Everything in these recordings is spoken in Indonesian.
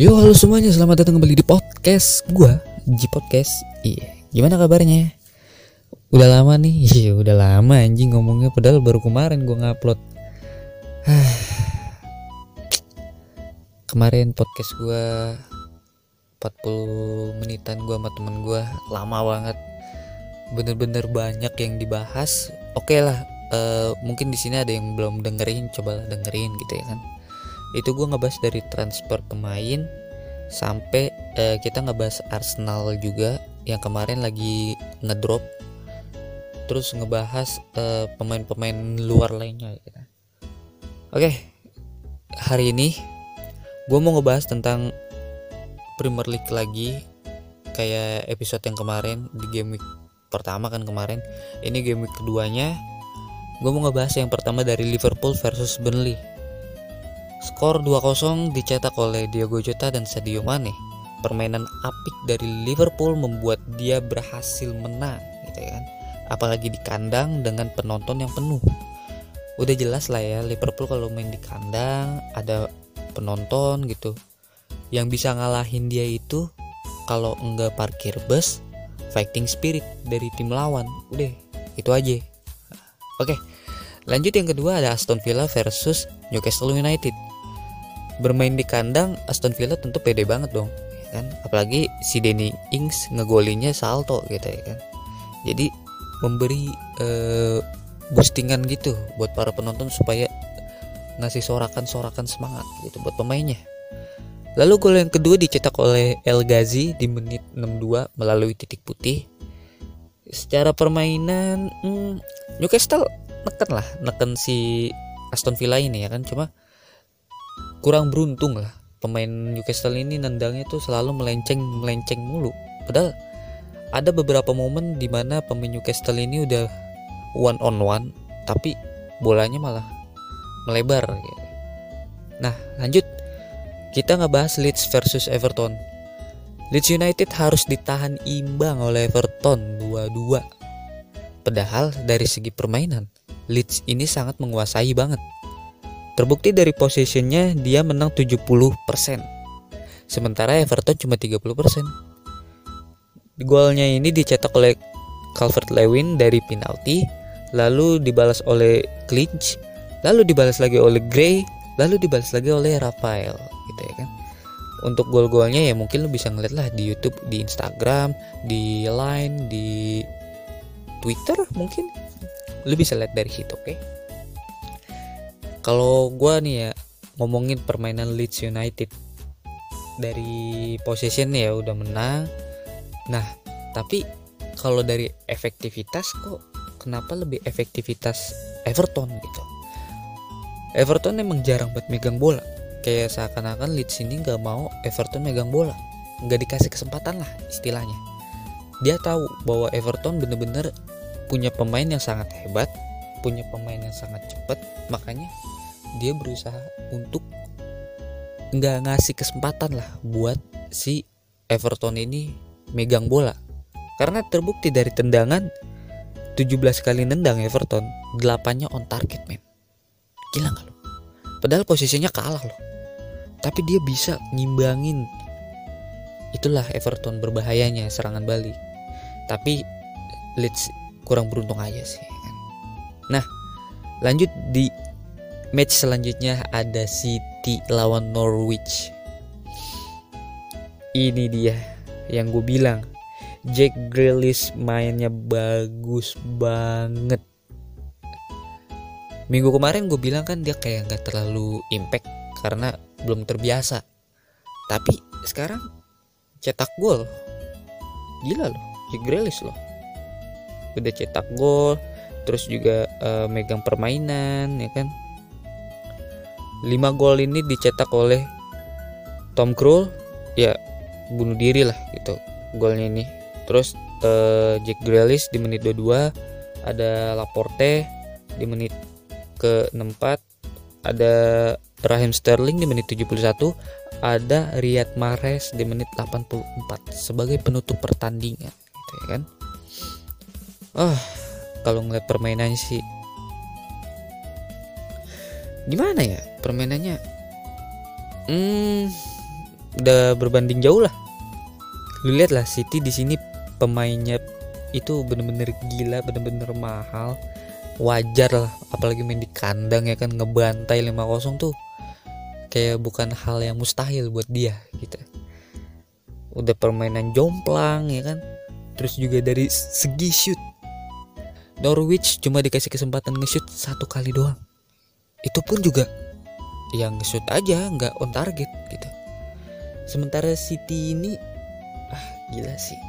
Yo halo semuanya. Selamat datang kembali di podcast gua G Podcast. Iya gimana kabarnya? Udah lama nih? Iya udah lama anjing ngomongnya. Padahal baru kemarin gua ngupload. Kemarin podcast gua 40 menitan gua sama temen gua. Lama banget. Bener-bener banyak yang dibahas. Oke lah eh, Mungkin di sini ada yang belum dengerin Coba dengerin gitu ya kan. Itu gue ngebahas dari transfer pemain sampai eh, kita ngebahas Arsenal juga yang kemarin lagi ngedrop. Terus ngebahas eh, pemain-pemain luar lainnya gitu. oke hari ini gue mau ngebahas tentang Premier League lagi kayak episode yang kemarin di game week pertama kan kemarin. Ini game week keduanya gue mau ngebahas yang pertama dari Liverpool versus Burnley Skor 2-0 dicetak oleh Diogo Jota dan Sadio Mane. Permainan apik dari Liverpool membuat dia berhasil menang, gitu kan. Apalagi di kandang dengan penonton yang penuh. Udah jelas lah ya Liverpool kalau main di kandang ada penonton gitu. Yang bisa ngalahin dia itu kalau enggak parkir bus, fighting spirit dari tim lawan. Udah, itu aja. Oke. Lanjut yang kedua ada Aston Villa versus Newcastle United. Bermain di kandang Aston Villa tentu pede banget dong ya kan? Apalagi si Danny Ings ngegolinya salto gitu ya kan? Jadi memberi uh, boostingan gitu buat para penonton supaya ngasih sorakan-sorakan semangat gitu buat pemainnya. Lalu gol yang kedua dicetak oleh El Ghazi di menit 62 melalui titik putih. Secara permainan hmm, Newcastle neken lah neken si Aston Villa ini ya kan. Cuma kurang beruntung lah pemain Newcastle ini nendangnya tuh selalu melenceng melenceng mulu. Padahal ada beberapa momen di mana pemain Newcastle ini udah one on one tapi bolanya malah melebar. Nah lanjut. Kita ngebahas Leeds versus Everton. Leeds United harus ditahan imbang oleh Everton 2-2 padahal dari segi permainan Leeds ini sangat menguasai banget Terbukti dari posisinya dia menang 70%. Sementara Everton cuma 30%. Golnya ini dicetak oleh Calvert Lewin dari penalti, lalu dibalas oleh Clinch, lalu dibalas lagi oleh Gray, lalu dibalas lagi oleh Rafael gitu ya kan. Untuk gol-golnya ya mungkin lu bisa ngeliat lah di YouTube, di Instagram, di Line, di Twitter mungkin. Lu bisa lihat dari situ, oke? Okay? kalau gue nih ya ngomongin permainan Leeds United. Dari possession ya udah menang. Nah tapi kalau dari efektivitas kok kenapa lebih efektivitas Everton gitu? Everton emang jarang buat megang bola. Kayak seakan-akan Leeds ini nggak mau Everton megang bola. Nggak dikasih kesempatan lah istilahnya. Dia tahu bahwa Everton bener-bener punya pemain yang sangat hebat punya pemain yang sangat cepat makanya dia berusaha untuk nggak ngasih kesempatan lah buat si Everton ini megang bola. Karena terbukti dari tendangan 17 kali nendang Everton 8 nya on target men. Gila gak lo padahal posisinya kalah loh. Tapi dia bisa ngimbangin. Itulah Everton berbahayanya serangan balik. Tapi Leeds kurang beruntung aja sih kan. nah lanjut di match selanjutnya ada City lawan Norwich. Ini dia yang gue bilang Jack Grealish mainnya bagus banget. Minggu kemarin gue bilang kan dia kayak nggak terlalu impact karena belum terbiasa. Tapi sekarang cetak gol. Gila loh Jack Grealish loh udah cetak gol terus juga uh, megang permainan ya kan? 5 gol ini dicetak oleh Tom Krul ya bunuh diri lah gitu golnya ini. Terus uh, Jack Grealish di menit 22 ada Laporte di menit ke 64 ada Raheem Sterling di menit 71 ada Riyad Mahrez di menit 84 sebagai penutup pertandingan gitu ya kan oh kalau ngeliat permainannya sih. Gimana ya permainannya? Hmm udah berbanding jauh lah. Lu lihat lah City di sini pemainnya itu bener-bener gila bener-bener mahal. Wajar lah apalagi main di kandang ya kan ngebantai 5-0 tuh. Kayak bukan hal yang mustahil buat dia gitu. Udah permainan jomplang ya kan. Terus juga dari segi shoot Norwich cuma dikasih kesempatan nge-shoot satu kali doang. Itu pun juga yang nge-shoot aja nggak on target gitu. Sementara City ini ah gila sih.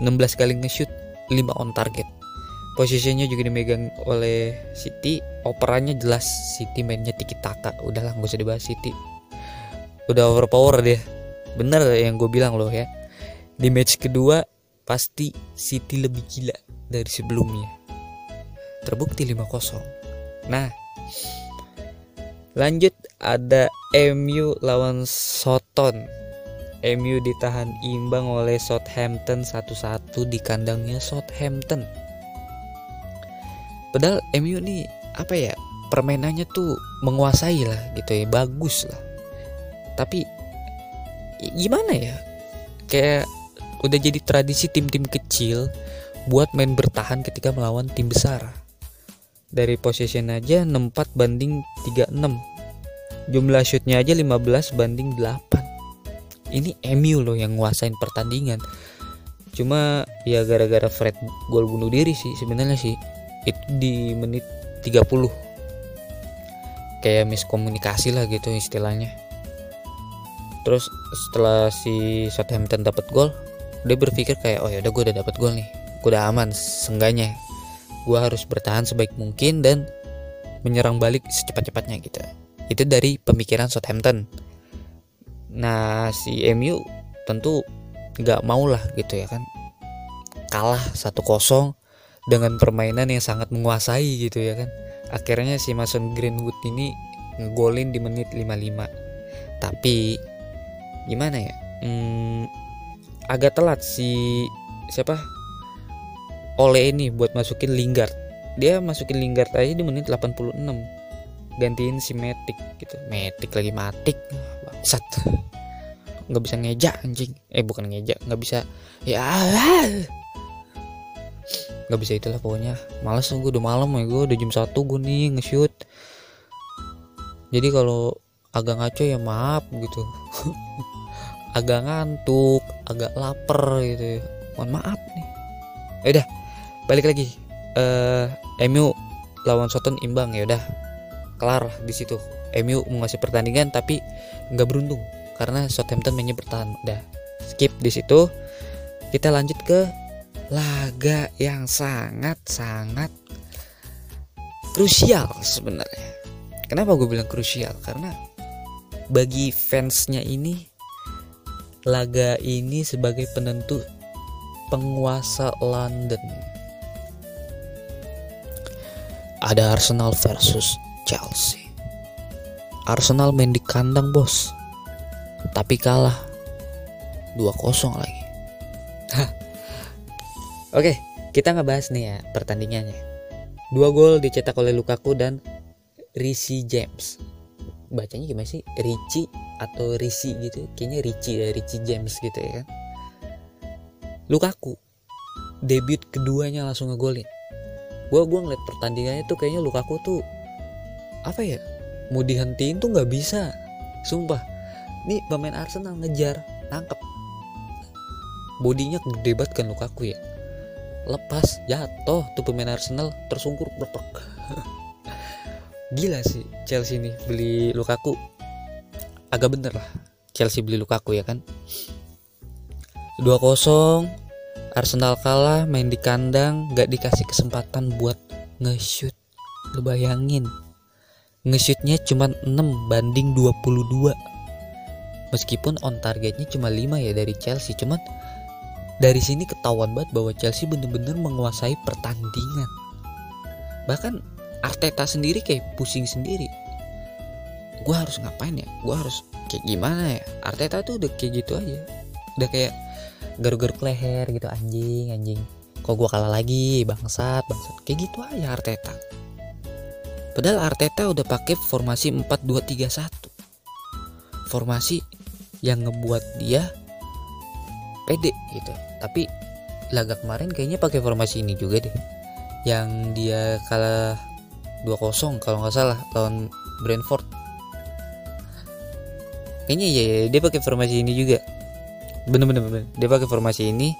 16 kali nge-shoot 5 on target. Posisinya juga dimegang oleh City operannya jelas. City mainnya tiki taka udahlah nggak usah dibahas City. Udah overpower dia. Bener yang gue bilang loh ya. Di match kedua pasti City lebih gila dari sebelumnya. Terbukti 5-0 nah lanjut ada MU lawan Soton. MU ditahan imbang oleh Southampton 1-1 di kandangnya Southampton. Padahal MU nih apa ya permainannya tuh menguasai lah gitu ya bagus lah. Tapi gimana ya? Kayak udah jadi tradisi tim-tim kecil buat main bertahan ketika melawan tim besar. Dari position aja 64 banding 36 jumlah shootnya aja 15 banding 8 ini MU loh yang nguasain pertandingan. Cuma ya gara-gara Fred gol bunuh diri sih sebenarnya sih. Itu di menit 30 kayak miskomunikasi lah gitu istilahnya. Terus setelah si Southampton dapat gol dia berpikir kayak oh ya udah gue udah dapat gol nih udah aman sengganya gue harus bertahan sebaik mungkin dan menyerang balik secepat-cepatnya gitu. Itu dari pemikiran Southampton. Nah si MU tentu nggak mau lah gitu ya kan. Kalah 1-0 dengan permainan yang sangat menguasai gitu ya kan. Akhirnya si Mason Greenwood ini ngegolin di menit 55 tapi gimana ya? Hmm, agak telat si siapa oleh ini buat masukin Lingard. Dia masukin Lingard aja di menit 86 gantiin si Matic gitu. Matic lagi matik bangsat. Nggak bisa ngeja anjing. Eh bukan ngeja. Nggak bisa. Ya nggak bisa itulah pokoknya. Males gue udah malam ya gue udah jam satu gue nih nge-shoot. Jadi kalau agak ngaco ya maaf gitu. Agak ngantuk agak lapar gitu. Mohon maaf nih. Ya udah balik lagi. Eh uh, MU lawan Soton imbang ya udah. Kelar di situ. MU ngasih pertandingan tapi nggak beruntung karena Southampton mainnya bertahan. Udah skip di situ. Kita lanjut ke laga yang sangat sangat krusial sebenarnya. Kenapa gue bilang krusial? Karena bagi fansnya ini laga ini sebagai penentu penguasa London ada Arsenal versus Chelsea. Arsenal main di kandang bos, tapi kalah 2-0 lagi. Oke, kita ngebahas nih ya pertandingannya. Dua gol dicetak oleh Lukaku dan Risi James. Bacanya gimana sih? Ricci atau Risi gitu? Kayaknya Ricci ya, Ricci James gitu ya kan. Lukaku debut keduanya langsung ngegolin gue gue ngeliat pertandingannya tuh kayaknya Lukaku tuh apa ya mau dihentiin tuh nggak bisa. Sumpah. Nih pemain Arsenal ngejar nangkep. Bodinya gede banget kan Lukaku ya. Lepas jatuh tuh pemain Arsenal tersungkur berpek gila sih Chelsea nih beli Lukaku. Agak bener lah Chelsea beli Lukaku ya kan. 2-0 Arsenal kalah main di kandang gak dikasih kesempatan buat nge-shoot. Lu bayangin nge-shootnya cuma 6 banding 22 meskipun on targetnya cuma 5 ya dari Chelsea cuman dari sini ketahuan banget bahwa Chelsea bener-bener menguasai pertandingan. Bahkan Arteta sendiri kayak pusing sendiri. Gue harus ngapain ya? Gue harus kayak gimana ya? Arteta tuh udah kayak gitu aja udah kayak garuk-garuk leher gitu anjing anjing. Kok gue kalah lagi bangsat bangsat. Kayak gitu aja Arteta. Padahal Arteta udah pakai formasi 4-2-3-1 formasi yang ngebuat dia pede gitu. Tapi laga kemarin kayaknya pakai formasi ini juga deh. Yang dia kalah 2-0 kalau nggak salah lawan Brentford. Kayaknya ya, ya dia pakai formasi ini juga bener-bener dia pakai formasi ini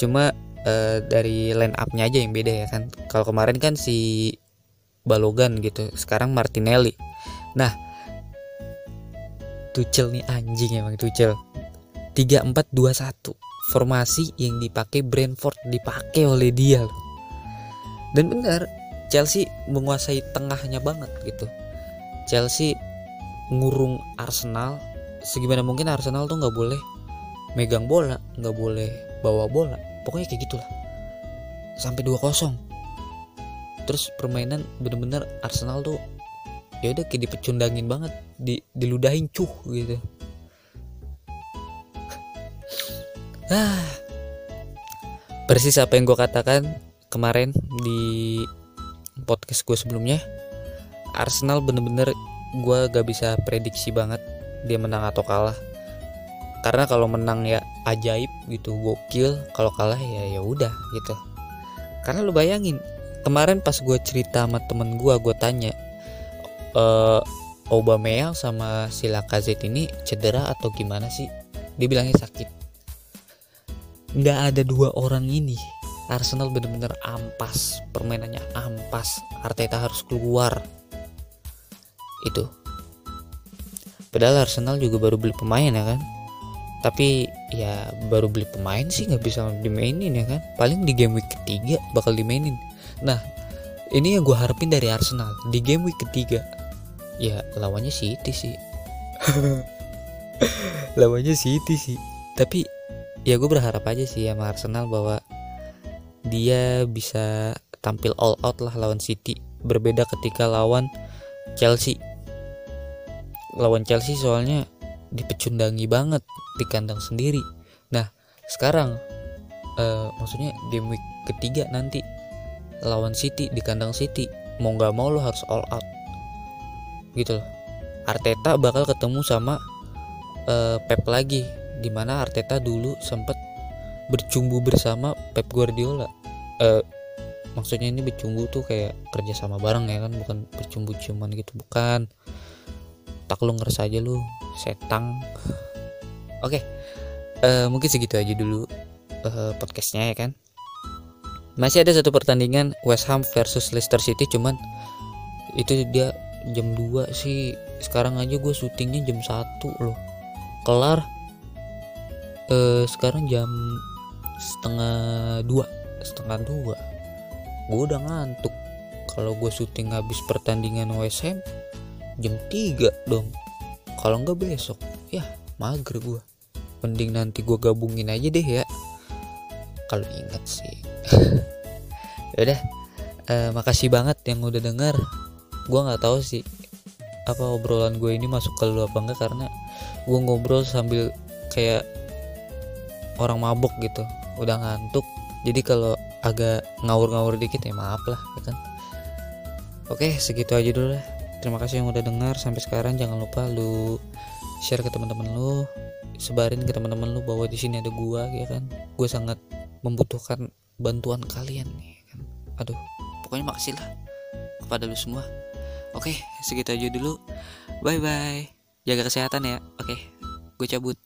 cuma uh, dari line up-nya aja yang beda ya kan. Kalau kemarin kan si Balogan gitu sekarang Martinelli. Nah Tuchel nih anjing emang Tuchel. 3421 formasi yang dipakai Brentford dipakai oleh dia loh. Dan benar Chelsea menguasai tengahnya banget gitu. Chelsea ngurung Arsenal segimana mungkin Arsenal tuh nggak boleh megang bola nggak boleh bawa bola. Pokoknya kayak gitulah. Sampai 2-0 terus permainan bener-bener Arsenal tuh ya udah kayak dipecundangin banget di diludahin cuh gitu. Ah. Persis apa yang gue katakan kemarin di podcast gue sebelumnya Arsenal bener-bener gue gak bisa prediksi banget dia menang atau kalah karena kalau menang ya ajaib gitu gokil kalau kalah ya ya udah gitu. Karena lu bayangin kemarin pas gue cerita sama temen gue gue tanya uh, Aubameyang sama si Lacazette ini cedera atau gimana sih? Dia bilangnya sakit. Nggak ada dua orang ini. Arsenal bener-bener ampas permainannya ampas. Arteta harus keluar. Itu. Padahal Arsenal juga baru beli pemain ya kan tapi ya baru beli pemain sih nggak bisa dimainin ya kan. Paling di game week ketiga bakal dimainin. Nah ini yang gue harapin dari Arsenal di game week ketiga. Ya lawannya City sih. Lawannya City sih. Tapi ya gue berharap aja sih sama Arsenal bahwa dia bisa tampil all out lah lawan City. Berbeda ketika lawan Chelsea. Lawan Chelsea soalnya dipecundangi banget di kandang sendiri. Nah, sekarang uh, maksudnya game week ketiga nanti lawan City di kandang City mau nggak mau lo harus all out gitu loh. Arteta bakal ketemu sama uh, Pep lagi di mana Arteta dulu sempat bercumbu bersama Pep Guardiola. Uh, maksudnya ini bercumbu tuh kayak kerja sama bareng ya kan bukan bercumbu cuman gitu bukan tak lu ngerasa aja lu setang oke okay. uh, eh, mungkin segitu aja dulu uh, podcastnya ya kan. Masih ada satu pertandingan West Ham versus Leicester City cuman itu dia jam 2 sih. Sekarang aja gue syutingnya jam 1 loh. Kelar uh, sekarang jam setengah dua setengah dua. Gue udah ngantuk. Kalau gue syuting habis pertandingan Ham jam 3 dong. Kalau nggak besok ya mager gue mending nanti gue gabungin aja deh ya. Kalau ingat sih. Ya udah. Uh, makasih banget yang udah denger. Gue nggak tahu sih apa obrolan gue ini masuk ke lu apa enggak karena gue ngobrol sambil kayak orang mabuk gitu. Udah ngantuk. Jadi kalau agak ngawur-ngawur dikit ya maaf lah ya kan. Oke segitu aja dulu lah terima kasih yang udah dengar. Sampai sekarang jangan lupa lu share ke teman-teman lu. Sebarin ke teman-teman lu bahwa di sini ada gua ya kan? Gue sangat membutuhkan bantuan kalian nih kan? Aduh pokoknya makasih lah kepada lu semua. Oke segitu aja dulu. Bye bye jaga kesehatan ya. Oke gue cabut